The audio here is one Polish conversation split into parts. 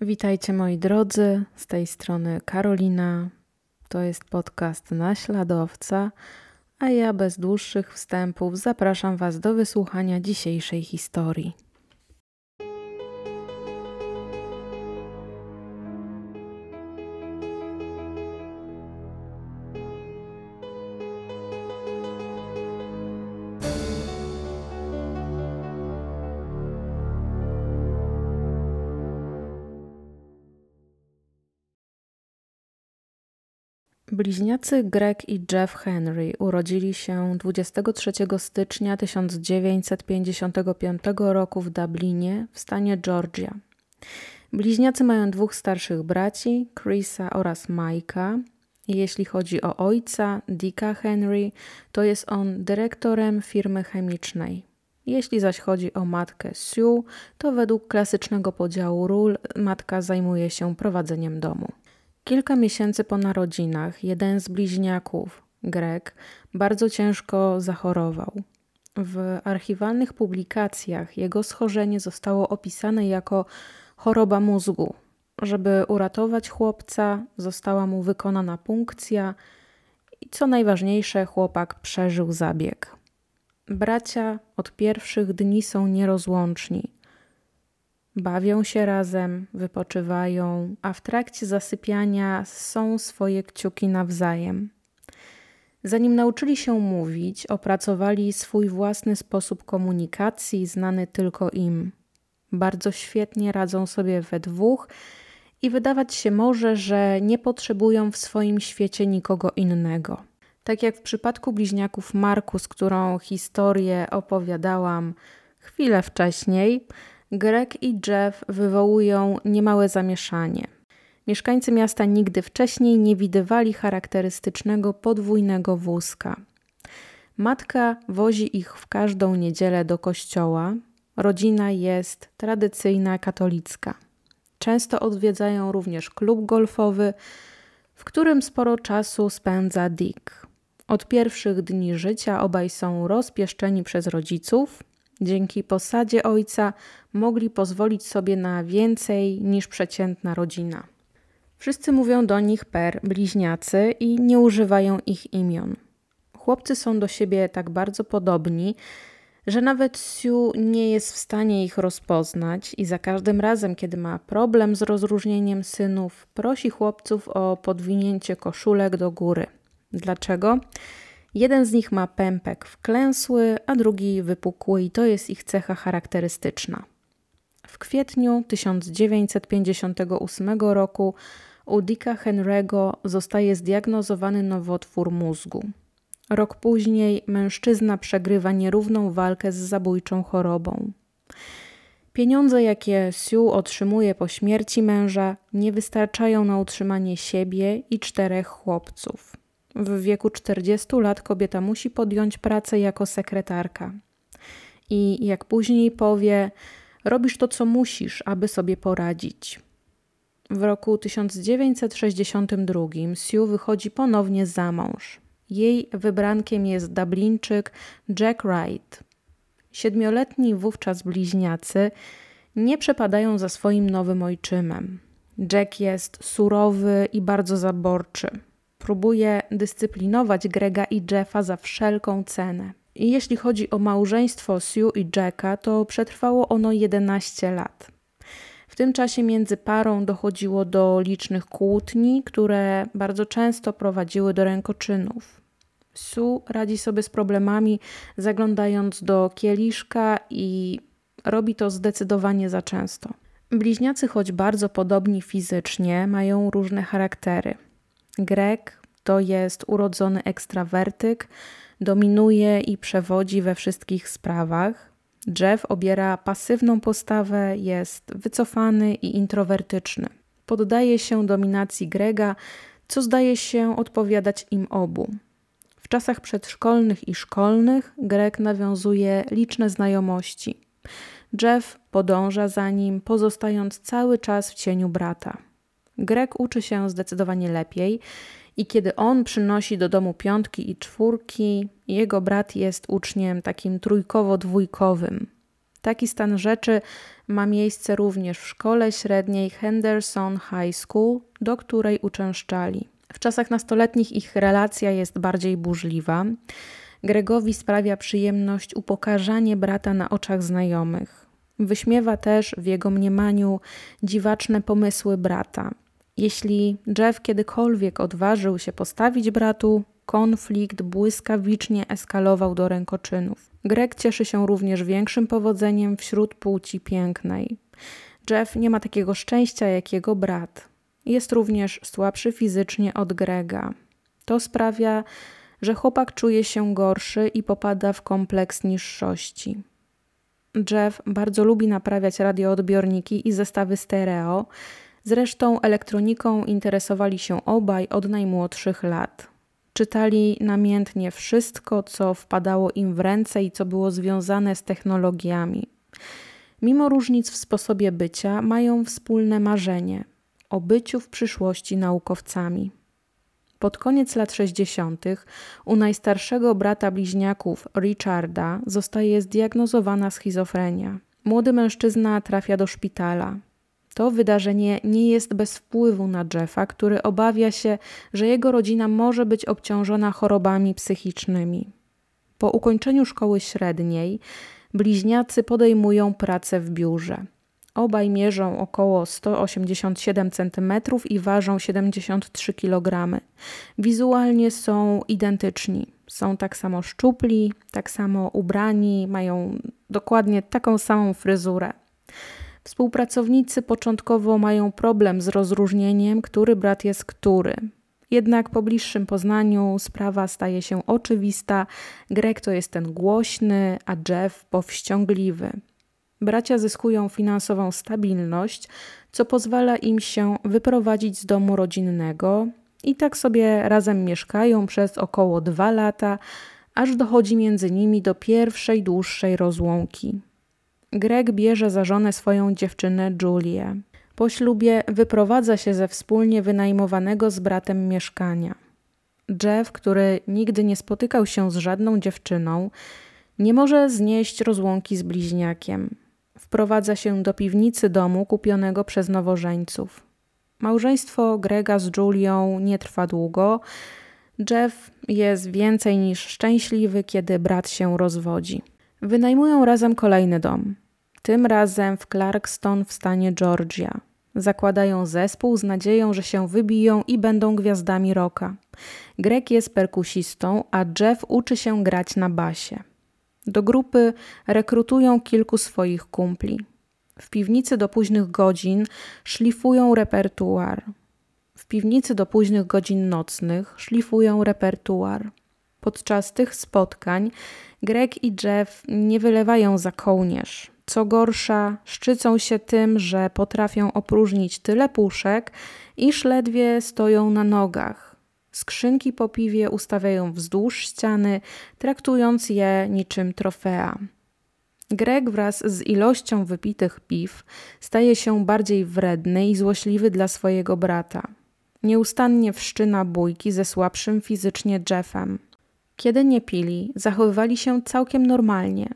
Witajcie moi drodzy, z tej strony Karolina. To jest podcast Naśladowca, a ja bez dłuższych wstępów zapraszam Was do wysłuchania dzisiejszej historii. Bliźniacy Greg i Jeff Henry urodzili się 23 stycznia 1955 roku w Dublinie w stanie Georgia. Bliźniacy mają dwóch starszych braci, Chrisa oraz Mike'a. Jeśli chodzi o ojca, Dicka Henry, to jest on dyrektorem firmy chemicznej. Jeśli zaś chodzi o matkę Sue, to według klasycznego podziału ról matka zajmuje się prowadzeniem domu. Kilka miesięcy po narodzinach jeden z bliźniaków, Greg, bardzo ciężko zachorował. W archiwalnych publikacjach jego schorzenie zostało opisane jako choroba mózgu. Żeby uratować chłopca, została mu wykonana punkcja i co najważniejsze, chłopak przeżył zabieg. Bracia od pierwszych dni są nierozłączni. Bawią się razem, wypoczywają, a w trakcie zasypiania są swoje kciuki nawzajem. Zanim nauczyli się mówić, opracowali swój własny sposób komunikacji, znany tylko im. Bardzo świetnie radzą sobie we dwóch i wydawać się może, że nie potrzebują w swoim świecie nikogo innego. Tak jak w przypadku bliźniaków Markus, którą historię opowiadałam chwilę wcześniej, Greg i Jeff wywołują niemałe zamieszanie. Mieszkańcy miasta nigdy wcześniej nie widywali charakterystycznego podwójnego wózka. Matka wozi ich w każdą niedzielę do kościoła. Rodzina jest tradycyjna katolicka. Często odwiedzają również klub golfowy, w którym sporo czasu spędza Dick. Od pierwszych dni życia obaj są rozpieszczeni przez rodziców, Dzięki posadzie ojca mogli pozwolić sobie na więcej niż przeciętna rodzina. Wszyscy mówią do nich per bliźniacy i nie używają ich imion. Chłopcy są do siebie tak bardzo podobni, że nawet Sue nie jest w stanie ich rozpoznać i za każdym razem, kiedy ma problem z rozróżnieniem synów, prosi chłopców o podwinięcie koszulek do góry. Dlaczego? Jeden z nich ma pępek wklęsły, a drugi wypukły i to jest ich cecha charakterystyczna. W kwietniu 1958 roku u Dicka Henry'ego zostaje zdiagnozowany nowotwór mózgu. Rok później mężczyzna przegrywa nierówną walkę z zabójczą chorobą. Pieniądze, jakie Sue otrzymuje po śmierci męża, nie wystarczają na utrzymanie siebie i czterech chłopców. W wieku 40 lat kobieta musi podjąć pracę jako sekretarka. I jak później powie, robisz to, co musisz, aby sobie poradzić. W roku 1962 Sue wychodzi ponownie za mąż. Jej wybrankiem jest Dublinczyk Jack Wright. Siedmioletni wówczas bliźniacy nie przepadają za swoim nowym ojczymem. Jack jest surowy i bardzo zaborczy próbuje dyscyplinować Grega i Jeffa za wszelką cenę. I jeśli chodzi o małżeństwo Sue i Jacka, to przetrwało ono 11 lat. W tym czasie między parą dochodziło do licznych kłótni, które bardzo często prowadziły do rękoczynów. Sue radzi sobie z problemami, zaglądając do kieliszka i robi to zdecydowanie za często. Bliźniacy, choć bardzo podobni fizycznie, mają różne charaktery. Greg to jest urodzony ekstrawertyk, dominuje i przewodzi we wszystkich sprawach. Jeff obiera pasywną postawę, jest wycofany i introwertyczny. Poddaje się dominacji Grega, co zdaje się odpowiadać im obu. W czasach przedszkolnych i szkolnych Greg nawiązuje liczne znajomości. Jeff podąża za nim, pozostając cały czas w cieniu brata. Greg uczy się zdecydowanie lepiej i kiedy on przynosi do domu piątki i czwórki, jego brat jest uczniem takim trójkowo-dwójkowym. Taki stan rzeczy ma miejsce również w szkole średniej Henderson High School, do której uczęszczali. W czasach nastoletnich ich relacja jest bardziej burzliwa. Gregowi sprawia przyjemność upokarzanie brata na oczach znajomych. Wyśmiewa też w jego mniemaniu dziwaczne pomysły brata. Jeśli Jeff kiedykolwiek odważył się postawić bratu, konflikt błyskawicznie eskalował do rękoczynów. Greg cieszy się również większym powodzeniem wśród płci pięknej. Jeff nie ma takiego szczęścia jak jego brat. Jest również słabszy fizycznie od Grega. To sprawia, że chłopak czuje się gorszy i popada w kompleks niższości. Jeff bardzo lubi naprawiać radioodbiorniki i zestawy stereo. Zresztą elektroniką interesowali się obaj od najmłodszych lat. Czytali namiętnie wszystko, co wpadało im w ręce i co było związane z technologiami. Mimo różnic w sposobie bycia, mają wspólne marzenie o byciu w przyszłości naukowcami. Pod koniec lat 60. u najstarszego brata bliźniaków Richarda zostaje zdiagnozowana schizofrenia. Młody mężczyzna trafia do szpitala. To wydarzenie nie jest bez wpływu na Jeffa, który obawia się, że jego rodzina może być obciążona chorobami psychicznymi. Po ukończeniu szkoły średniej bliźniacy podejmują pracę w biurze. Obaj mierzą około 187 cm i ważą 73 kg. Wizualnie są identyczni. Są tak samo szczupli, tak samo ubrani, mają dokładnie taką samą fryzurę. Współpracownicy początkowo mają problem z rozróżnieniem, który brat jest który. Jednak po bliższym poznaniu sprawa staje się oczywista. Greg to jest ten głośny, a Jeff powściągliwy. Bracia zyskują finansową stabilność, co pozwala im się wyprowadzić z domu rodzinnego i tak sobie razem mieszkają przez około dwa lata, aż dochodzi między nimi do pierwszej dłuższej rozłąki. Greg bierze za żonę swoją dziewczynę Julię. Po ślubie wyprowadza się ze wspólnie wynajmowanego z bratem mieszkania. Jeff, który nigdy nie spotykał się z żadną dziewczyną, nie może znieść rozłąki z bliźniakiem. Wprowadza się do piwnicy domu kupionego przez nowożeńców. Małżeństwo Grega z Julią nie trwa długo. Jeff jest więcej niż szczęśliwy, kiedy brat się rozwodzi. Wynajmują razem kolejny dom. Tym razem w Clarkston w stanie Georgia. Zakładają zespół z nadzieją, że się wybiją i będą gwiazdami rocka. Greg jest perkusistą, a Jeff uczy się grać na basie. Do grupy rekrutują kilku swoich kumpli. W piwnicy do późnych godzin szlifują repertuar. W piwnicy do późnych godzin nocnych szlifują repertuar. Podczas tych spotkań Greg i Jeff nie wylewają za kołnierz. Co gorsza, szczycą się tym, że potrafią opróżnić tyle puszek, iż ledwie stoją na nogach. Skrzynki po piwie ustawiają wzdłuż ściany, traktując je niczym trofea. Greg wraz z ilością wypitych piw staje się bardziej wredny i złośliwy dla swojego brata. Nieustannie wszczyna bójki ze słabszym fizycznie Jeffem. Kiedy nie pili, zachowywali się całkiem normalnie,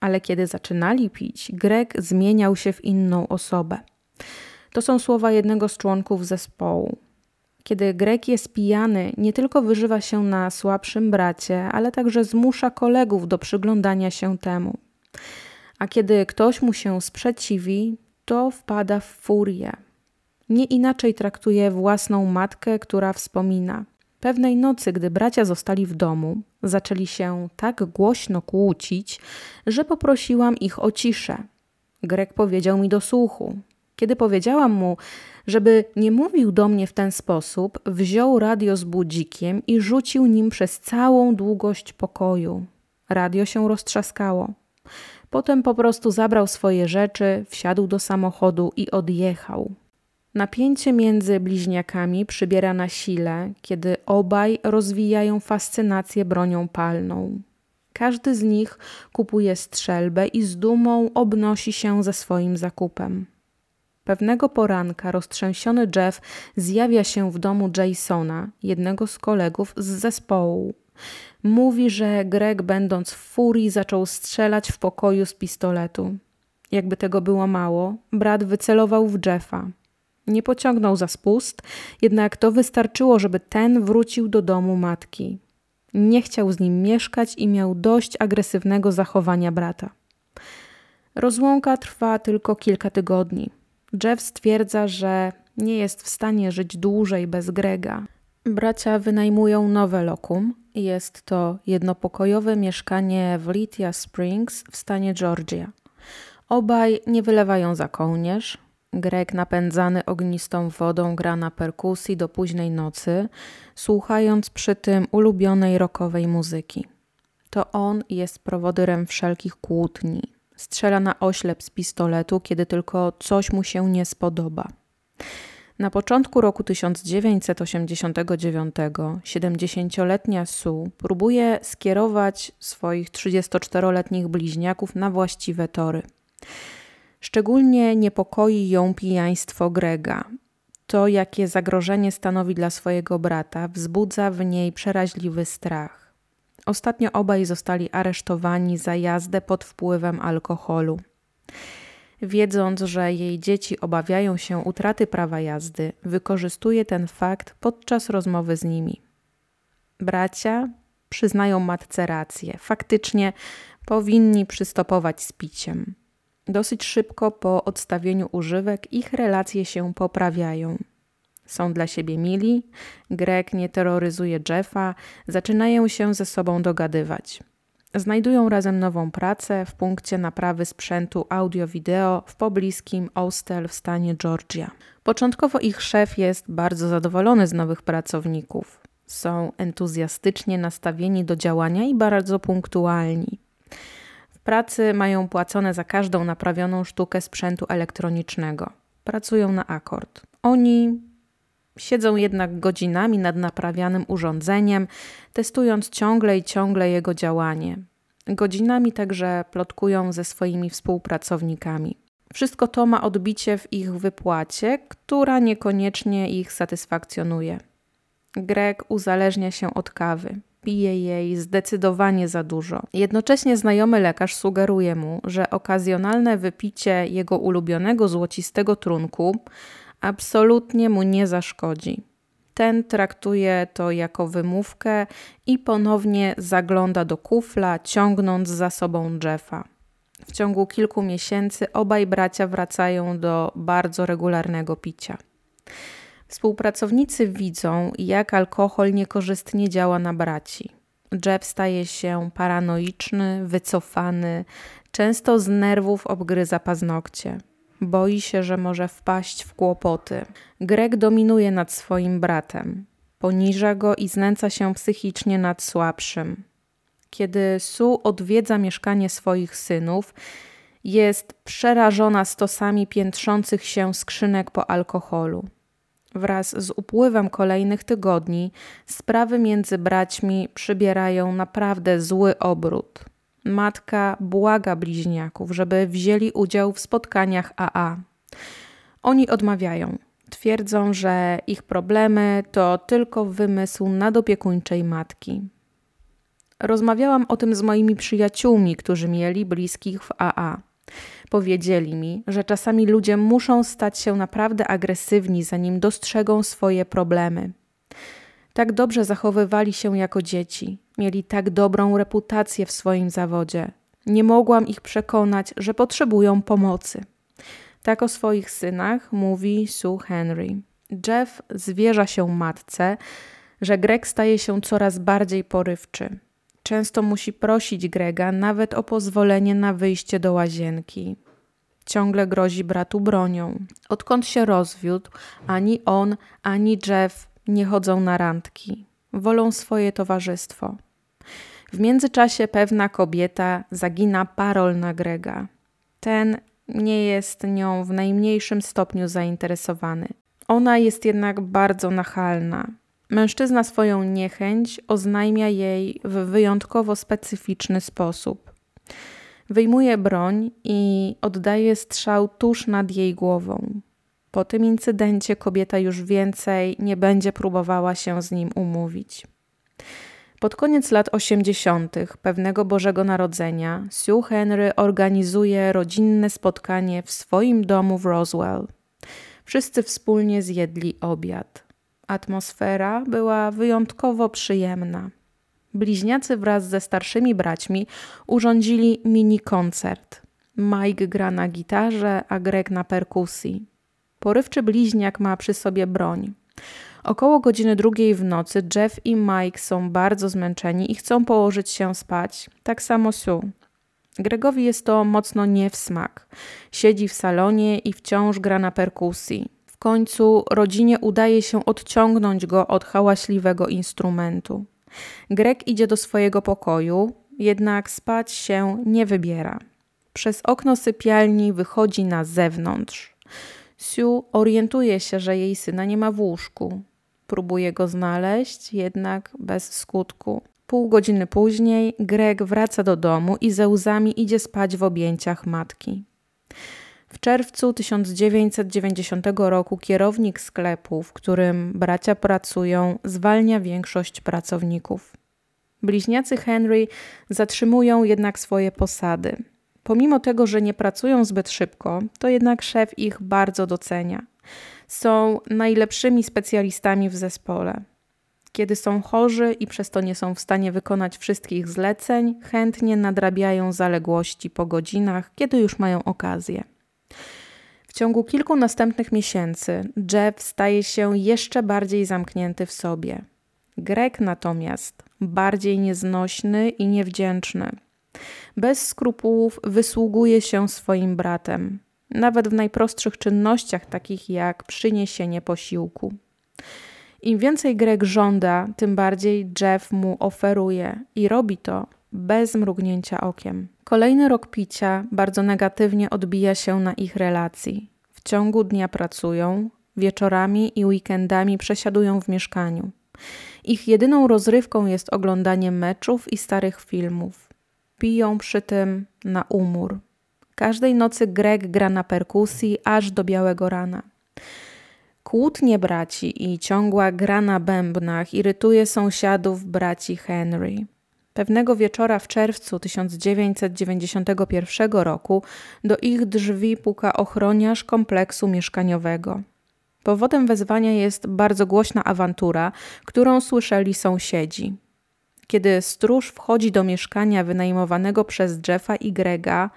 ale kiedy zaczynali pić, Greg zmieniał się w inną osobę. To są słowa jednego z członków zespołu. Kiedy Grek jest pijany, nie tylko wyżywa się na słabszym bracie, ale także zmusza kolegów do przyglądania się temu. A kiedy ktoś mu się sprzeciwi, to wpada w furię. Nie inaczej traktuje własną matkę, która wspomina – Pewnej nocy, gdy bracia zostali w domu, zaczęli się tak głośno kłócić, że poprosiłam ich o ciszę. Grek powiedział mi do słuchu. Kiedy powiedziałam mu, żeby nie mówił do mnie w ten sposób, wziął radio z budzikiem i rzucił nim przez całą długość pokoju. Radio się roztrzaskało. Potem po prostu zabrał swoje rzeczy, wsiadł do samochodu i odjechał. Napięcie między bliźniakami przybiera na sile, kiedy obaj rozwijają fascynację bronią palną. Każdy z nich kupuje strzelbę i z dumą obnosi się ze swoim zakupem. Pewnego poranka roztrzęsiony Jeff zjawia się w domu Jasona, jednego z kolegów z zespołu. Mówi, że Greg, będąc w furii, zaczął strzelać w pokoju z pistoletu. Jakby tego było mało, brat wycelował w Jeffa. Nie pociągnął za spust, jednak to wystarczyło, żeby ten wrócił do domu matki. Nie chciał z nim mieszkać i miał dość agresywnego zachowania brata. Rozłąka trwa tylko kilka tygodni. Jeff stwierdza, że nie jest w stanie żyć dłużej bez Grega. Bracia wynajmują nowe lokum. Jest to jednopokojowe mieszkanie w Lithia Springs w stanie Georgia. Obaj nie wylewają za kołnierz. Greg napędzany ognistą wodą gra na perkusji do późnej nocy, słuchając przy tym ulubionej rockowej muzyki. To on jest prowodyrem wszelkich kłótni. Strzela na oślep z pistoletu, kiedy tylko coś mu się nie spodoba. Na początku roku 1989 70-letnia Sue próbuje skierować swoich 34-letnich bliźniaków na właściwe tory. Szczególnie niepokoi ją pijaństwo Grega. To, jakie zagrożenie stanowi dla swojego brata, wzbudza w niej przeraźliwy strach. Ostatnio obaj zostali aresztowani za jazdę pod wpływem alkoholu. Wiedząc, że jej dzieci obawiają się utraty prawa jazdy, wykorzystuje ten fakt podczas rozmowy z nimi. Bracia przyznają matce rację. Faktycznie powinni przystopować z piciem. Dosyć szybko po odstawieniu używek ich relacje się poprawiają. Są dla siebie mili, Greg nie terroryzuje Jeffa, zaczynają się ze sobą dogadywać. Znajdują razem nową pracę w punkcie naprawy sprzętu audio-wideo w pobliskim Austell w stanie Georgia. Początkowo ich szef jest bardzo zadowolony z nowych pracowników. Są entuzjastycznie nastawieni do działania i bardzo punktualni pracy mają płacone za każdą naprawioną sztukę sprzętu elektronicznego. Pracują na akord. Oni siedzą jednak godzinami nad naprawianym urządzeniem, testując ciągle i ciągle jego działanie. Godzinami także plotkują ze swoimi współpracownikami. Wszystko to ma odbicie w ich wypłacie, która niekoniecznie ich satysfakcjonuje. Greg uzależnia się od kawy pije jej zdecydowanie za dużo. Jednocześnie znajomy lekarz sugeruje mu, że okazjonalne wypicie jego ulubionego złocistego trunku absolutnie mu nie zaszkodzi. Ten traktuje to jako wymówkę i ponownie zagląda do kufla, ciągnąc za sobą Jeffa. W ciągu kilku miesięcy obaj bracia wracają do bardzo regularnego picia. Współpracownicy widzą, jak alkohol niekorzystnie działa na braci. Jeb staje się paranoiczny, wycofany, często z nerwów obgryza paznokcie. Boi się, że może wpaść w kłopoty. Greg dominuje nad swoim bratem. Poniża go i znęca się psychicznie nad słabszym. Kiedy Sue odwiedza mieszkanie swoich synów, jest przerażona stosami piętrzących się skrzynek po alkoholu. Wraz z upływem kolejnych tygodni sprawy między braćmi przybierają naprawdę zły obrót. Matka błaga bliźniaków, żeby wzięli udział w spotkaniach AA. Oni odmawiają. Twierdzą, że ich problemy to tylko wymysł nadopiekuńczej matki. Rozmawiałam o tym z moimi przyjaciółmi, którzy mieli bliskich w AA. Powiedzieli mi, że czasami ludzie muszą stać się naprawdę agresywni, zanim dostrzegą swoje problemy. Tak dobrze zachowywali się jako dzieci, mieli tak dobrą reputację w swoim zawodzie. Nie mogłam ich przekonać, że potrzebują pomocy. Tak o swoich synach mówi Sue Henry. Jeff zwierza się matce, że Greg staje się coraz bardziej porywczy. Często musi prosić Grega nawet o pozwolenie na wyjście do łazienki. Ciągle grozi bratu bronią. Odkąd się rozwiódł, ani on, ani Jeff nie chodzą na randki. Wolą swoje towarzystwo. W międzyczasie pewna kobieta zagina parol na Grega. Ten nie jest nią w najmniejszym stopniu zainteresowany. Ona jest jednak bardzo nachalna. Mężczyzna swoją niechęć oznajmia jej w wyjątkowo specyficzny sposób. Wyjmuje broń i oddaje strzał tuż nad jej głową. Po tym incydencie kobieta już więcej nie będzie próbowała się z nim umówić. Pod koniec lat 80. pewnego Bożego Narodzenia Sue Henry organizuje rodzinne spotkanie w swoim domu w Roswell. Wszyscy wspólnie zjedli obiad. Atmosfera była wyjątkowo przyjemna. Bliźniacy wraz ze starszymi braćmi urządzili mini koncert. Mike gra na gitarze, a Greg na perkusji. Porywczy bliźniak ma przy sobie broń. Około godziny drugiej w nocy Jeff i Mike są bardzo zmęczeni i chcą położyć się spać, tak samo Sue. Gregowi jest to mocno nie w smak. Siedzi w salonie i wciąż gra na perkusji. W końcu rodzinie udaje się odciągnąć go od hałaśliwego instrumentu. Greg idzie do swojego pokoju, jednak spać się nie wybiera. Przez okno sypialni wychodzi na zewnątrz. Sue orientuje się, że jej syna nie ma w łóżku. Próbuje go znaleźć, jednak bez skutku. Pół godziny później Greg wraca do domu i ze łzami idzie spać w objęciach matki. W czerwcu 1990 roku kierownik sklepu, w którym bracia pracują, zwalnia większość pracowników. Bliźniacy Henry zatrzymują jednak swoje posady. Pomimo tego, że nie pracują zbyt szybko, to jednak szef ich bardzo docenia. Są najlepszymi specjalistami w zespole. Kiedy są chorzy i przez to nie są w stanie wykonać wszystkich zleceń, chętnie nadrabiają zaległości po godzinach, kiedy już mają okazję. W ciągu kilku następnych miesięcy Jeff staje się jeszcze bardziej zamknięty w sobie. Greg natomiast bardziej nieznośny i niewdzięczny. Bez skrupułów wysługuje się swoim bratem, nawet w najprostszych czynnościach, takich jak przyniesienie posiłku. Im więcej Greg żąda, tym bardziej Jeff mu oferuje i robi to bez mrugnięcia okiem. Kolejny rok picia bardzo negatywnie odbija się na ich relacji. W ciągu dnia pracują, wieczorami i weekendami przesiadują w mieszkaniu. Ich jedyną rozrywką jest oglądanie meczów i starych filmów. Piją przy tym na umór. Każdej nocy Greg gra na perkusji aż do białego rana. Kłótnie braci i ciągła gra na bębnach irytuje sąsiadów braci Henry. Pewnego wieczora w czerwcu 1991 roku do ich drzwi puka ochroniarz kompleksu mieszkaniowego. Powodem wezwania jest bardzo głośna awantura, którą słyszeli sąsiedzi. Kiedy stróż wchodzi do mieszkania wynajmowanego przez Jeffa i Grega,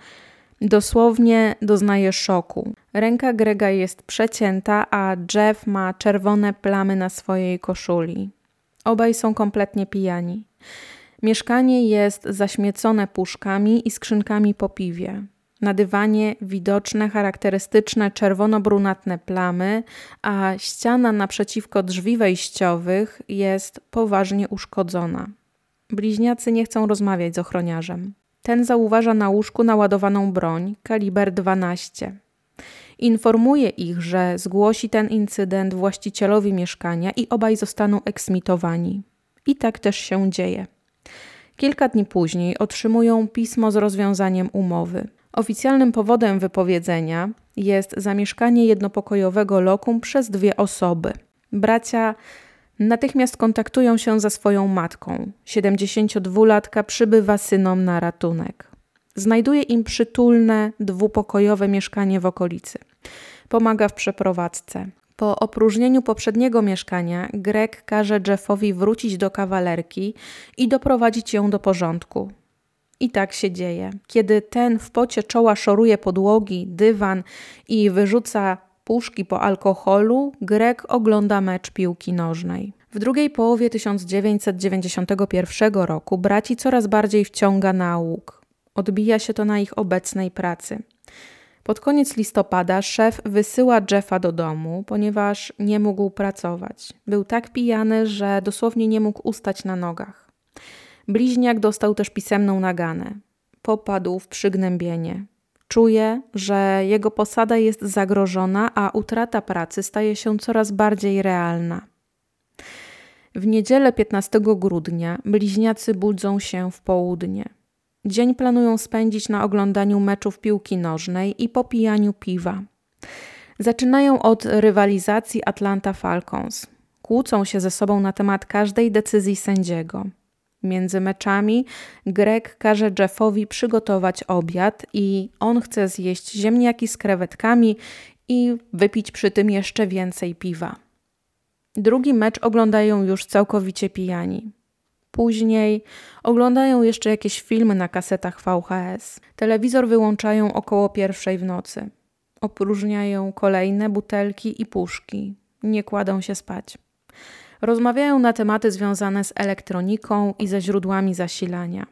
dosłownie doznaje szoku. Ręka Grega jest przecięta, a Jeff ma czerwone plamy na swojej koszuli. Obaj są kompletnie pijani. Mieszkanie jest zaśmiecone puszkami i skrzynkami po piwie. Na dywanie widoczne charakterystyczne czerwono-brunatne plamy, a ściana naprzeciwko drzwi wejściowych jest poważnie uszkodzona. Bliźniacy nie chcą rozmawiać z ochroniarzem. Ten zauważa na łóżku naładowaną broń kaliber 12. Informuje ich, że zgłosi ten incydent właścicielowi mieszkania i obaj zostaną eksmitowani. I tak też się dzieje. Kilka dni później otrzymują pismo z rozwiązaniem umowy. Oficjalnym powodem wypowiedzenia jest zamieszkanie jednopokojowego lokum przez dwie osoby. Bracia natychmiast kontaktują się ze swoją matką. 72-latka przybywa synom na ratunek. Znajduje im przytulne, dwupokojowe mieszkanie w okolicy. Pomaga w przeprowadzce. Po opróżnieniu poprzedniego mieszkania, Greg każe Jeffowi wrócić do kawalerki i doprowadzić ją do porządku. I tak się dzieje. Kiedy ten w pocie czoła szoruje podłogi, dywan i wyrzuca puszki po alkoholu, Greg ogląda mecz piłki nożnej. W drugiej połowie 1991 roku braci coraz bardziej wciąga nauk. Odbija się to na ich obecnej pracy. Pod koniec listopada szef wysyła Jeffa do domu, ponieważ nie mógł pracować. Był tak pijany, że dosłownie nie mógł ustać na nogach. Bliźniak dostał też pisemną naganę. Popadł w przygnębienie. Czuje, że jego posada jest zagrożona, a utrata pracy staje się coraz bardziej realna. W niedzielę 15 grudnia bliźniacy budzą się w południe. Dzień planują spędzić na oglądaniu meczów piłki nożnej i popijaniu piwa. Zaczynają od rywalizacji Atlanta Falcons. Kłócą się ze sobą na temat każdej decyzji sędziego. Między meczami Greg każe Jeffowi przygotować obiad i on chce zjeść ziemniaki z krewetkami i wypić przy tym jeszcze więcej piwa. Drugi mecz oglądają już całkowicie pijani. Później oglądają jeszcze jakieś filmy na kasetach VHS. Telewizor wyłączają około pierwszej w nocy. Opróżniają kolejne butelki i puszki. Nie kładą się spać. Rozmawiają na tematy związane z elektroniką i ze źródłami zasilania.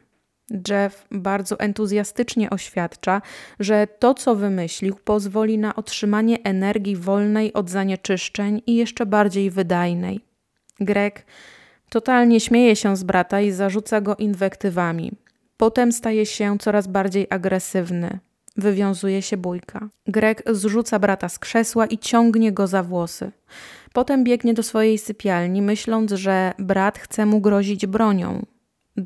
Jeff bardzo entuzjastycznie oświadcza, że to, co wymyślił, pozwoli na otrzymanie energii wolnej od zanieczyszczeń i jeszcze bardziej wydajnej. Greg totalnie śmieje się z brata i zarzuca go inwektywami. Potem staje się coraz bardziej agresywny. Wywiązuje się bójka. Greg zrzuca brata z krzesła i ciągnie go za włosy. Potem biegnie do swojej sypialni, myśląc, że brat chce mu grozić bronią.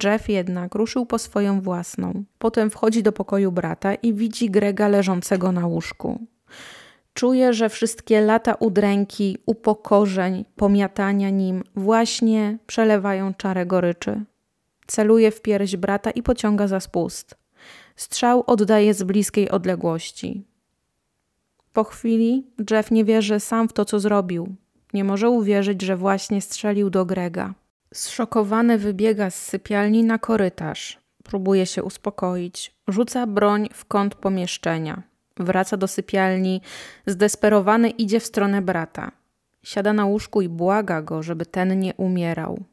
Jeff jednak ruszył po swoją własną. Potem wchodzi do pokoju brata i widzi Grega leżącego na łóżku. Czuje, że wszystkie lata udręki, upokorzeń, pomiatania nim właśnie przelewają czarę goryczy. Celuje w pierś brata i pociąga za spust. Strzał oddaje z bliskiej odległości. Po chwili Jeff nie wierzy sam w to, co zrobił. Nie może uwierzyć, że właśnie strzelił do Grega. Zszokowany wybiega z sypialni na korytarz. Próbuje się uspokoić. Rzuca broń w kąt pomieszczenia. Wraca do sypialni. Zdesperowany idzie w stronę brata. Siada na łóżku i błaga go, żeby ten nie umierał.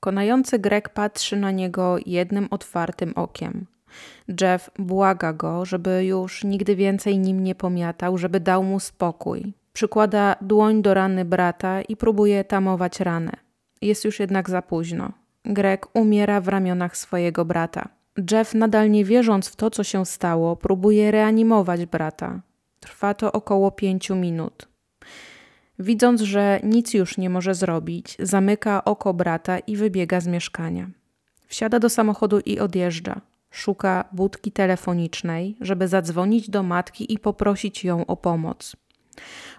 Konający Greg patrzy na niego jednym otwartym okiem. Jeff błaga go, żeby już nigdy więcej nim nie pomiatał, żeby dał mu spokój. Przykłada dłoń do rany brata i próbuje tamować ranę. Jest już jednak za późno. Greg umiera w ramionach swojego brata. Jeff, nadal nie wierząc w to, co się stało, próbuje reanimować brata. Trwa to około pięciu minut. Widząc, że nic już nie może zrobić, zamyka oko brata i wybiega z mieszkania. Wsiada do samochodu i odjeżdża. Szuka budki telefonicznej, żeby zadzwonić do matki i poprosić ją o pomoc.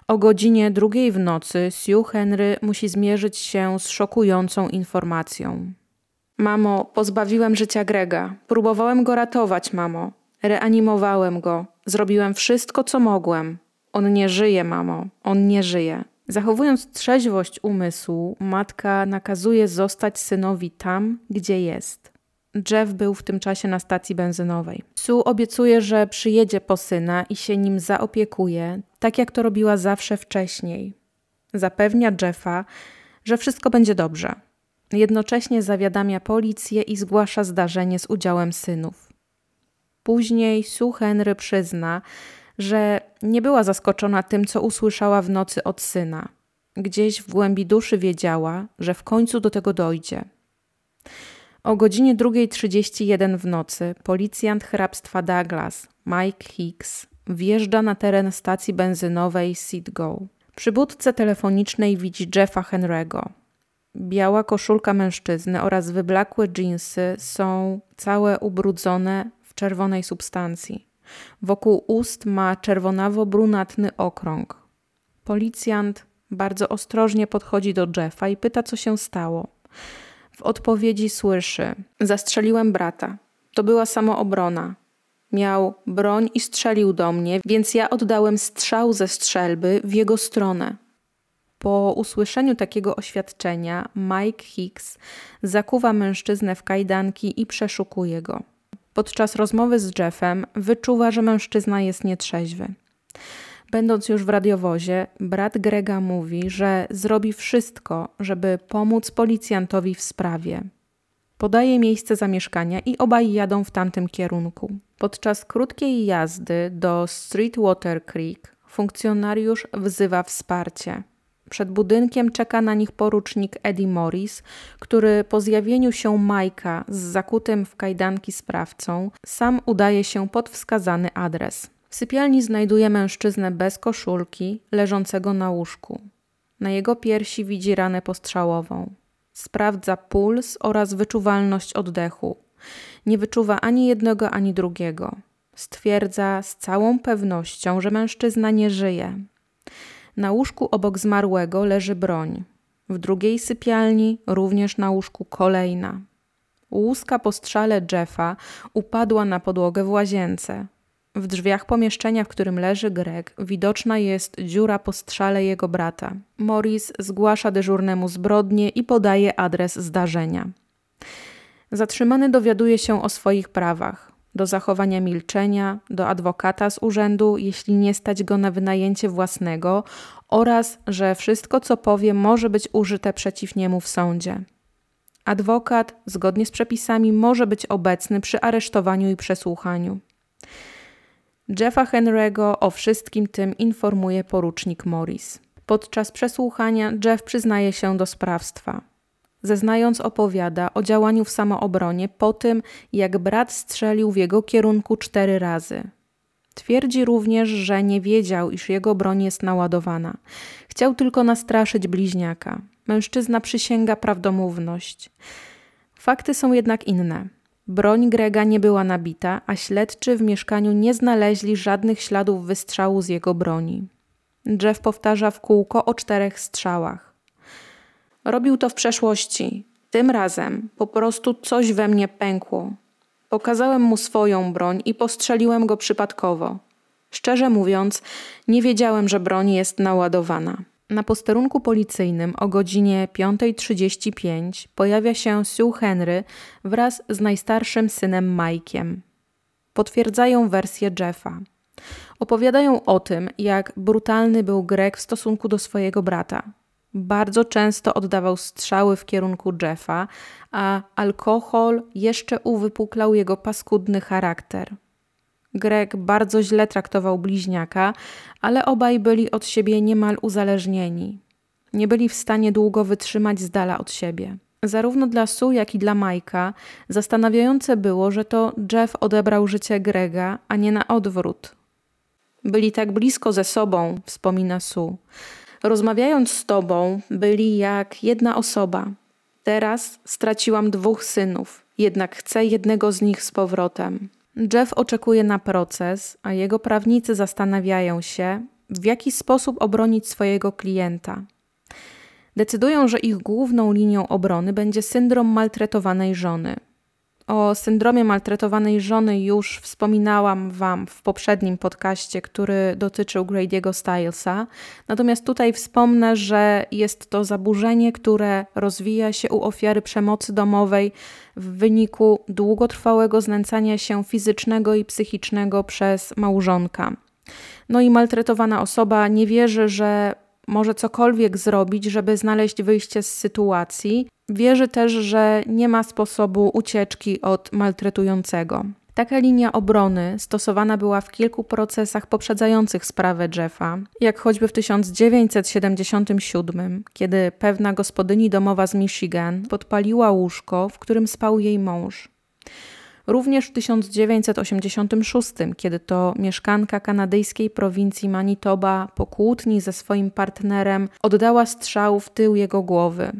O godzinie drugiej w nocy Sue Henry musi zmierzyć się z szokującą informacją. Mamo, pozbawiłem życia Grega. Próbowałem go ratować, mamo. Reanimowałem go. Zrobiłem wszystko, co mogłem. On nie żyje, mamo. On nie żyje. Zachowując trzeźwość umysłu, matka nakazuje zostać synowi tam, gdzie jest. Jeff był w tym czasie na stacji benzynowej. Sue obiecuje, że przyjedzie po syna i się nim zaopiekuje, tak jak to robiła zawsze wcześniej. Zapewnia Jeffa, że wszystko będzie dobrze. Jednocześnie zawiadamia policję i zgłasza zdarzenie z udziałem synów. Później Sue Henry przyzna, że nie była zaskoczona tym, co usłyszała w nocy od syna. Gdzieś w głębi duszy wiedziała, że w końcu do tego dojdzie. O godzinie 2.31 w nocy policjant hrabstwa Douglas, Mike Hicks, wjeżdża na teren stacji benzynowej Go. Przy budce telefonicznej widzi Jeffa Henry'ego. Biała koszulka mężczyzny oraz wyblakłe dżinsy są całe ubrudzone w czerwonej substancji. Wokół ust ma czerwonawo-brunatny okrąg. Policjant bardzo ostrożnie podchodzi do Jeffa i pyta, co się stało. W odpowiedzi słyszy: Zastrzeliłem brata. To była samoobrona. Miał broń i strzelił do mnie, więc ja oddałem strzał ze strzelby w jego stronę. Po usłyszeniu takiego oświadczenia, Mike Hicks zakuwa mężczyznę w kajdanki i przeszukuje go. Podczas rozmowy z Jeffem wyczuwa, że mężczyzna jest nietrzeźwy. Będąc już w radiowozie, brat Grega mówi, że zrobi wszystko, żeby pomóc policjantowi w sprawie. Podaje miejsce zamieszkania i obaj jadą w tamtym kierunku. Podczas krótkiej jazdy do Streetwater Creek funkcjonariusz wzywa wsparcie. Przed budynkiem czeka na nich porucznik Eddie Morris, który po zjawieniu się Majka z zakutym w kajdanki sprawcą sam udaje się pod wskazany adres. W sypialni znajduje mężczyznę bez koszulki, leżącego na łóżku. Na jego piersi widzi ranę postrzałową. Sprawdza puls oraz wyczuwalność oddechu. Nie wyczuwa ani jednego, ani drugiego. Stwierdza z całą pewnością, że mężczyzna nie żyje. Na łóżku obok zmarłego leży broń. W drugiej sypialni również na łóżku kolejna. Łuska po strzale Jeffa upadła na podłogę w łazience. W drzwiach pomieszczenia, w którym leży Greg, widoczna jest dziura po strzale jego brata. Morris zgłasza dyżurnemu zbrodnię i podaje adres zdarzenia. Zatrzymany dowiaduje się o swoich prawach do zachowania milczenia, do adwokata z urzędu, jeśli nie stać go na wynajęcie własnego, oraz że wszystko, co powie, może być użyte przeciw niemu w sądzie. Adwokat, zgodnie z przepisami, może być obecny przy aresztowaniu i przesłuchaniu. Jeffa Henry'ego o wszystkim tym informuje porucznik Morris. Podczas przesłuchania Jeff przyznaje się do sprawstwa. Zeznając opowiada o działaniu w samoobronie po tym, jak brat strzelił w jego kierunku cztery razy. Twierdzi również, że nie wiedział, iż jego broń jest naładowana. Chciał tylko nastraszyć bliźniaka. Mężczyzna przysięga prawdomówność. Fakty są jednak inne. Broń Grega nie była nabita, a śledczy w mieszkaniu nie znaleźli żadnych śladów wystrzału z jego broni. Jeff powtarza w kółko o czterech strzałach. Robił to w przeszłości. Tym razem po prostu coś we mnie pękło. Pokazałem mu swoją broń i postrzeliłem go przypadkowo. Szczerze mówiąc, nie wiedziałem, że broń jest naładowana. Na posterunku policyjnym o godzinie 5.35 pojawia się Sue Henry wraz z najstarszym synem Mike'iem. Potwierdzają wersję Jeffa. Opowiadają o tym, jak brutalny był Greg w stosunku do swojego brata. Bardzo często oddawał strzały w kierunku Jeffa, a alkohol jeszcze uwypuklał jego paskudny charakter. Greg bardzo źle traktował bliźniaka, ale obaj byli od siebie niemal uzależnieni. Nie byli w stanie długo wytrzymać z dala od siebie. Zarówno dla Sue, jak i dla Majka zastanawiające było, że to Jeff odebrał życie Grega, a nie na odwrót. Byli tak blisko ze sobą, wspomina Sue. Rozmawiając z tobą, byli jak jedna osoba. Teraz straciłam dwóch synów, jednak chcę jednego z nich z powrotem. Jeff oczekuje na proces, a jego prawnicy zastanawiają się, w jaki sposób obronić swojego klienta. Decydują, że ich główną linią obrony będzie syndrom maltretowanej żony. O syndromie maltretowanej żony już wspominałam Wam w poprzednim podcaście, który dotyczył Grady'ego Stylesa. Natomiast tutaj wspomnę, że jest to zaburzenie, które rozwija się u ofiary przemocy domowej w wyniku długotrwałego znęcania się fizycznego i psychicznego przez małżonka. No i maltretowana osoba nie wierzy, że może cokolwiek zrobić, żeby znaleźć wyjście z sytuacji. Wierzy też, że nie ma sposobu ucieczki od maltretującego. Taka linia obrony stosowana była w kilku procesach poprzedzających sprawę Jeffa, jak choćby w 1977, kiedy pewna gospodyni domowa z Michigan podpaliła łóżko, w którym spał jej mąż. Również w 1986, kiedy to mieszkanka kanadyjskiej prowincji Manitoba po kłótni ze swoim partnerem oddała strzał w tył jego głowy.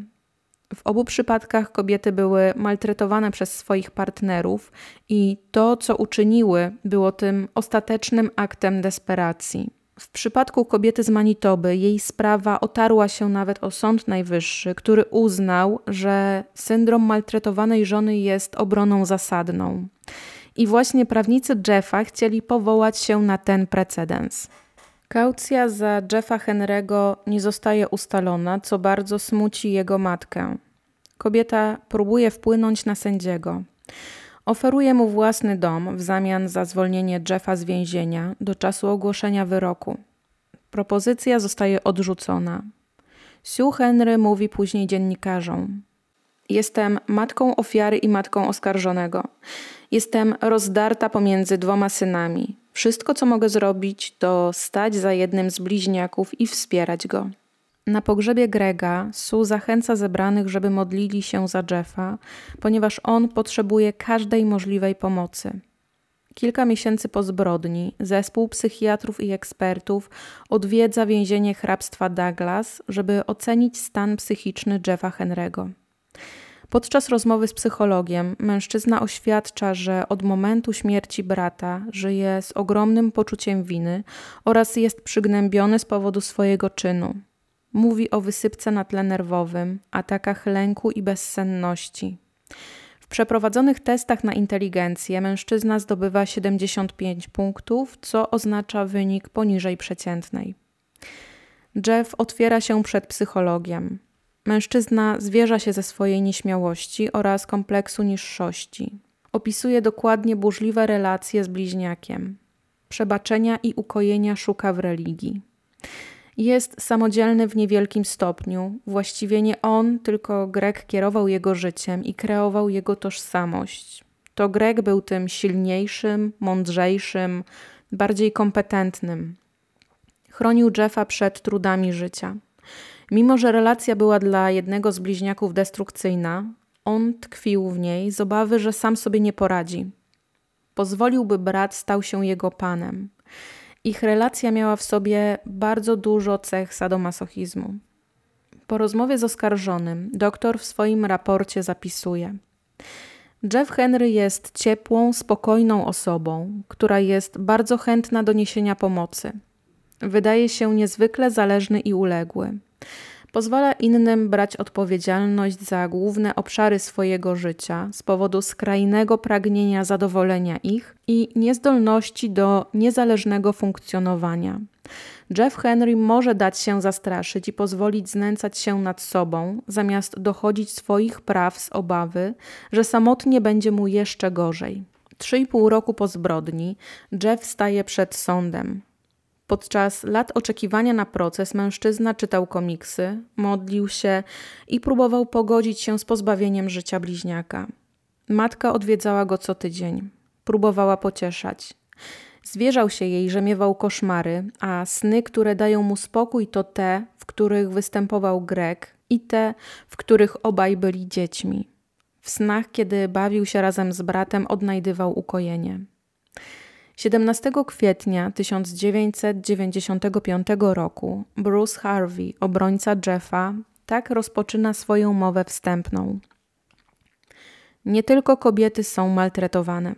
W obu przypadkach kobiety były maltretowane przez swoich partnerów i to, co uczyniły, było tym ostatecznym aktem desperacji. W przypadku kobiety z Manitoby jej sprawa otarła się nawet o Sąd Najwyższy, który uznał, że syndrom maltretowanej żony jest obroną zasadną. I właśnie prawnicy Jeffa chcieli powołać się na ten precedens. Kaucja za Jeffa Henry'ego nie zostaje ustalona, co bardzo smuci jego matkę. Kobieta próbuje wpłynąć na sędziego. Oferuje mu własny dom w zamian za zwolnienie Jeffa z więzienia do czasu ogłoszenia wyroku. Propozycja zostaje odrzucona. Sue Henry mówi później dziennikarzom: Jestem matką ofiary i matką oskarżonego. Jestem rozdarta pomiędzy dwoma synami. Wszystko, co mogę zrobić, to stać za jednym z bliźniaków i wspierać go. Na pogrzebie Grega Sue zachęca zebranych, żeby modlili się za Jeffa, ponieważ on potrzebuje każdej możliwej pomocy. Kilka miesięcy po zbrodni zespół psychiatrów i ekspertów odwiedza więzienie hrabstwa Douglas, żeby ocenić stan psychiczny Jeffa Henry'ego. Podczas rozmowy z psychologiem mężczyzna oświadcza, że od momentu śmierci brata żyje z ogromnym poczuciem winy oraz jest przygnębiony z powodu swojego czynu. Mówi o wysypce na tle nerwowym, atakach lęku i bezsenności. W przeprowadzonych testach na inteligencję mężczyzna zdobywa 75 punktów, co oznacza wynik poniżej przeciętnej. Jeff otwiera się przed psychologiem. Mężczyzna zwierza się ze swojej nieśmiałości oraz kompleksu niższości. Opisuje dokładnie burzliwe relacje z bliźniakiem. Przebaczenia i ukojenia szuka w religii. Jest samodzielny w niewielkim stopniu. Właściwie nie on, tylko Greg kierował jego życiem i kreował jego tożsamość. To Greg był tym silniejszym, mądrzejszym, bardziej kompetentnym. Chronił Jeffa przed trudami życia. Mimo, że relacja była dla jednego z bliźniaków destrukcyjna, on tkwił w niej z obawy, że sam sobie nie poradzi. Pozwolił, by brat stał się jego panem. Ich relacja miała w sobie bardzo dużo cech sadomasochizmu. Po rozmowie z oskarżonym, doktor w swoim raporcie zapisuje: Jeff Henry jest ciepłą, spokojną osobą, która jest bardzo chętna do niesienia pomocy. Wydaje się niezwykle zależny i uległy. Pozwala innym brać odpowiedzialność za główne obszary swojego życia z powodu skrajnego pragnienia zadowolenia ich i niezdolności do niezależnego funkcjonowania. Jeff Henry może dać się zastraszyć i pozwolić znęcać się nad sobą, zamiast dochodzić swoich praw z obawy, że samotnie będzie mu jeszcze gorzej. Trzy i pół roku po zbrodni Jeff staje przed sądem. Podczas lat oczekiwania na proces mężczyzna czytał komiksy, modlił się i próbował pogodzić się z pozbawieniem życia bliźniaka. Matka odwiedzała go co tydzień. Próbowała pocieszać. Zwierzał się jej, że miewał koszmary, a sny, które dają mu spokój, to te, w których występował Grek i te, w których obaj byli dziećmi. W snach, kiedy bawił się razem z bratem, odnajdywał ukojenie. 17 kwietnia 1995 roku Bruce Harvey, obrońca Jeffa, tak rozpoczyna swoją mowę wstępną. Nie tylko kobiety są maltretowane.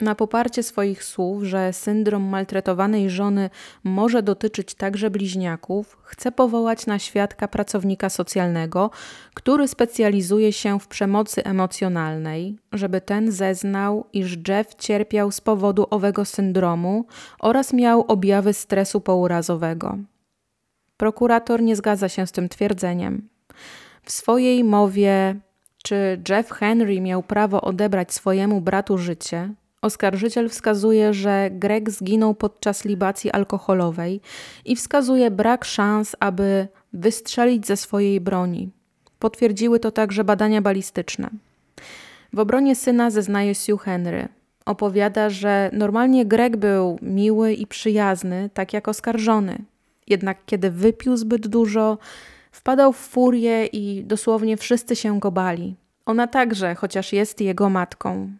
Na poparcie swoich słów, że syndrom maltretowanej żony może dotyczyć także bliźniaków, chcę powołać na świadka pracownika socjalnego, który specjalizuje się w przemocy emocjonalnej, żeby ten zeznał, iż Jeff cierpiał z powodu owego syndromu oraz miał objawy stresu pourazowego. Prokurator nie zgadza się z tym twierdzeniem. W swojej mowie czy Jeff Henry miał prawo odebrać swojemu bratu życie, Oskarżyciel wskazuje, że Greg zginął podczas libacji alkoholowej i wskazuje brak szans, aby wystrzelić ze swojej broni. Potwierdziły to także badania balistyczne. W obronie syna zeznaje Sue Henry. Opowiada, że normalnie Greg był miły i przyjazny, tak jak oskarżony. Jednak kiedy wypił zbyt dużo, wpadał w furię i dosłownie wszyscy się go bali. Ona także, chociaż jest jego matką.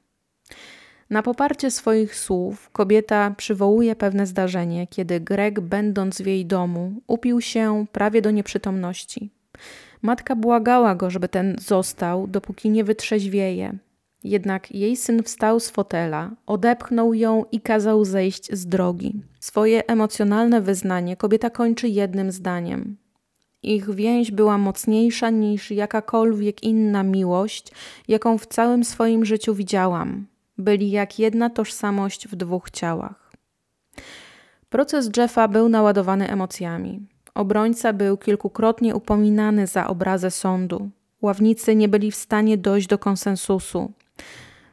Na poparcie swoich słów kobieta przywołuje pewne zdarzenie, kiedy Greg, będąc w jej domu, upił się prawie do nieprzytomności. Matka błagała go, żeby ten został, dopóki nie wytrzeźwieje. Jednak jej syn wstał z fotela, odepchnął ją i kazał zejść z drogi. Swoje emocjonalne wyznanie kobieta kończy jednym zdaniem. Ich więź była mocniejsza niż jakakolwiek inna miłość, jaką w całym swoim życiu widziałam byli jak jedna tożsamość w dwóch ciałach. Proces Jeffa był naładowany emocjami. Obrońca był kilkukrotnie upominany za obrazę sądu. Ławnicy nie byli w stanie dojść do konsensusu.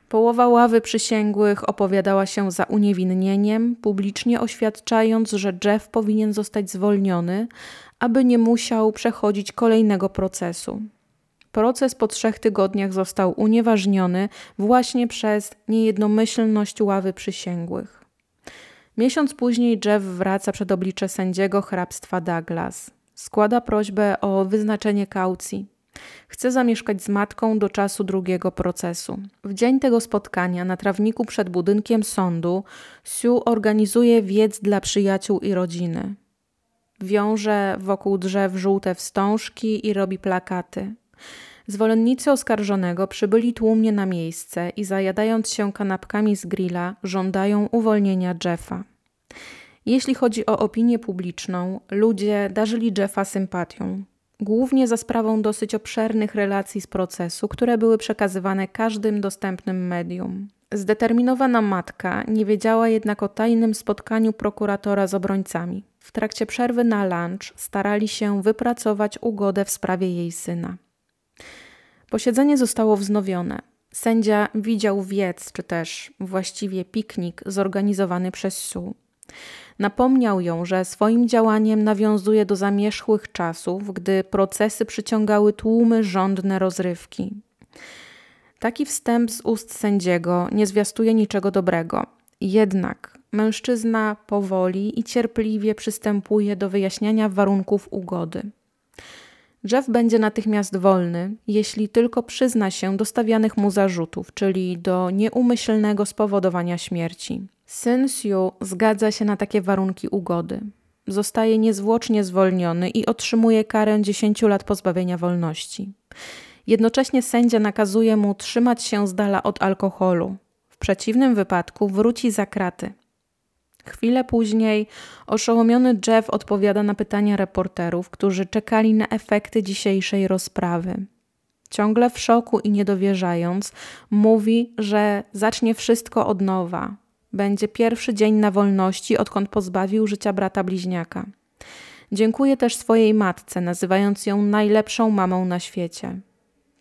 Połowa ławy przysięgłych opowiadała się za uniewinnieniem, publicznie oświadczając, że Jeff powinien zostać zwolniony, aby nie musiał przechodzić kolejnego procesu proces po trzech tygodniach został unieważniony właśnie przez niejednomyślność ławy przysięgłych. Miesiąc później Jeff wraca przed oblicze sędziego hrabstwa Douglas. Składa prośbę o wyznaczenie kaucji. Chce zamieszkać z matką do czasu drugiego procesu. W dzień tego spotkania na trawniku przed budynkiem sądu Sue organizuje wiec dla przyjaciół i rodziny. Wiąże wokół drzew żółte wstążki i robi plakaty. Zwolennicy oskarżonego przybyli tłumnie na miejsce i zajadając się kanapkami z grilla, żądają uwolnienia Jeffa. Jeśli chodzi o opinię publiczną, ludzie darzyli Jeffa sympatią. głównie za sprawą dosyć obszernych relacji z procesu, które były przekazywane każdym dostępnym medium. Zdeterminowana matka nie wiedziała jednak o tajnym spotkaniu prokuratora z obrońcami. W trakcie przerwy na lunch starali się wypracować ugodę w sprawie jej syna. Posiedzenie zostało wznowione. Sędzia widział wiec, czy też właściwie piknik zorganizowany przez Sue. Napomniał ją, że swoim działaniem nawiązuje do zamierzchłych czasów, gdy procesy przyciągały tłumy żądne rozrywki. Taki wstęp z ust sędziego nie zwiastuje niczego dobrego. Jednak mężczyzna powoli i cierpliwie przystępuje do wyjaśniania warunków ugody. Jeff będzie natychmiast wolny, jeśli tylko przyzna się do stawianych mu zarzutów, czyli do nieumyślnego spowodowania śmierci. Syn Siu zgadza się na takie warunki ugody. Zostaje niezwłocznie zwolniony i otrzymuje karę 10 lat pozbawienia wolności. Jednocześnie sędzia nakazuje mu trzymać się z dala od alkoholu. W przeciwnym wypadku wróci za kraty. Chwilę później oszołomiony Jeff odpowiada na pytania reporterów, którzy czekali na efekty dzisiejszej rozprawy. Ciągle w szoku i niedowierzając, mówi, że zacznie wszystko od nowa. Będzie pierwszy dzień na wolności, odkąd pozbawił życia brata bliźniaka. Dziękuję też swojej matce, nazywając ją najlepszą mamą na świecie.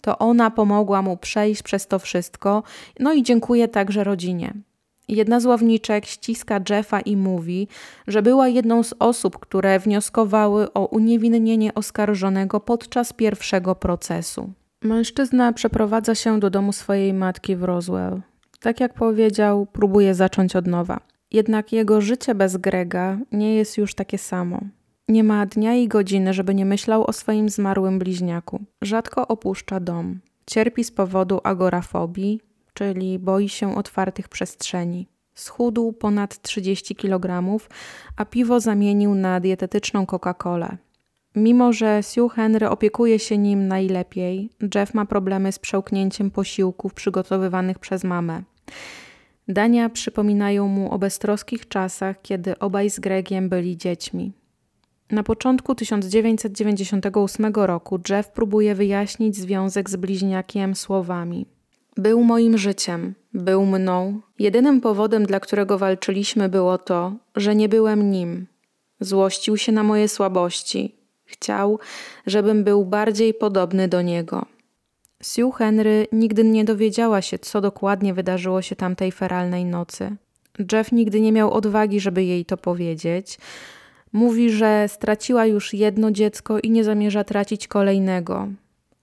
To ona pomogła mu przejść przez to wszystko, no i dziękuję także rodzinie. Jedna z ławniczek ściska Jeffa i mówi, że była jedną z osób, które wnioskowały o uniewinnienie oskarżonego podczas pierwszego procesu. Mężczyzna przeprowadza się do domu swojej matki w Roswell. Tak jak powiedział, próbuje zacząć od nowa. Jednak jego życie bez Grega nie jest już takie samo. Nie ma dnia i godziny, żeby nie myślał o swoim zmarłym bliźniaku. Rzadko opuszcza dom. Cierpi z powodu agorafobii, czyli boi się otwartych przestrzeni. Schudł ponad 30 kg, a piwo zamienił na dietetyczną Coca-Colę. Mimo, że Sue Henry opiekuje się nim najlepiej, Jeff ma problemy z przełknięciem posiłków przygotowywanych przez mamę. Dania przypominają mu o beztroskich czasach, kiedy obaj z Gregiem byli dziećmi. Na początku 1998 roku Jeff próbuje wyjaśnić związek z bliźniakiem słowami: Był moim życiem, był mną. Jedynym powodem, dla którego walczyliśmy, było to, że nie byłem nim. Złościł się na moje słabości. Chciał, żebym był bardziej podobny do niego. Sue Henry nigdy nie dowiedziała się, co dokładnie wydarzyło się tamtej feralnej nocy. Jeff nigdy nie miał odwagi, żeby jej to powiedzieć. Mówi, że straciła już jedno dziecko i nie zamierza tracić kolejnego,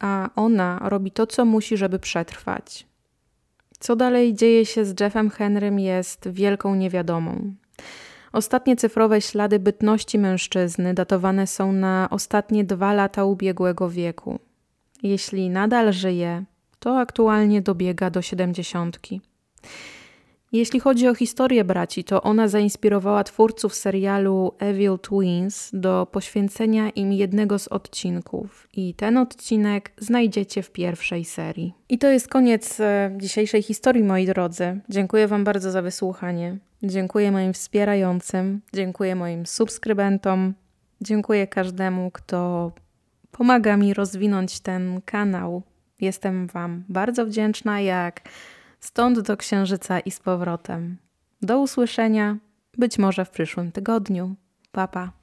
a ona robi to, co musi, żeby przetrwać. Co dalej dzieje się z Jeffem Henrym jest wielką niewiadomą. Ostatnie cyfrowe ślady bytności mężczyzny datowane są na ostatnie dwa lata ubiegłego wieku. Jeśli nadal żyje, to aktualnie dobiega do siedemdziesiątki. Jeśli chodzi o historię braci, to ona zainspirowała twórców serialu Evil Twins do poświęcenia im jednego z odcinków. I ten odcinek znajdziecie w pierwszej serii. I to jest koniec e, dzisiejszej historii, moi drodzy. Dziękuję Wam bardzo za wysłuchanie. Dziękuję moim wspierającym, dziękuję moim subskrybentom, dziękuję każdemu, kto pomaga mi rozwinąć ten kanał. Jestem Wam bardzo wdzięczna, jak stąd do księżyca i z powrotem. Do usłyszenia, być może w przyszłym tygodniu. Papa.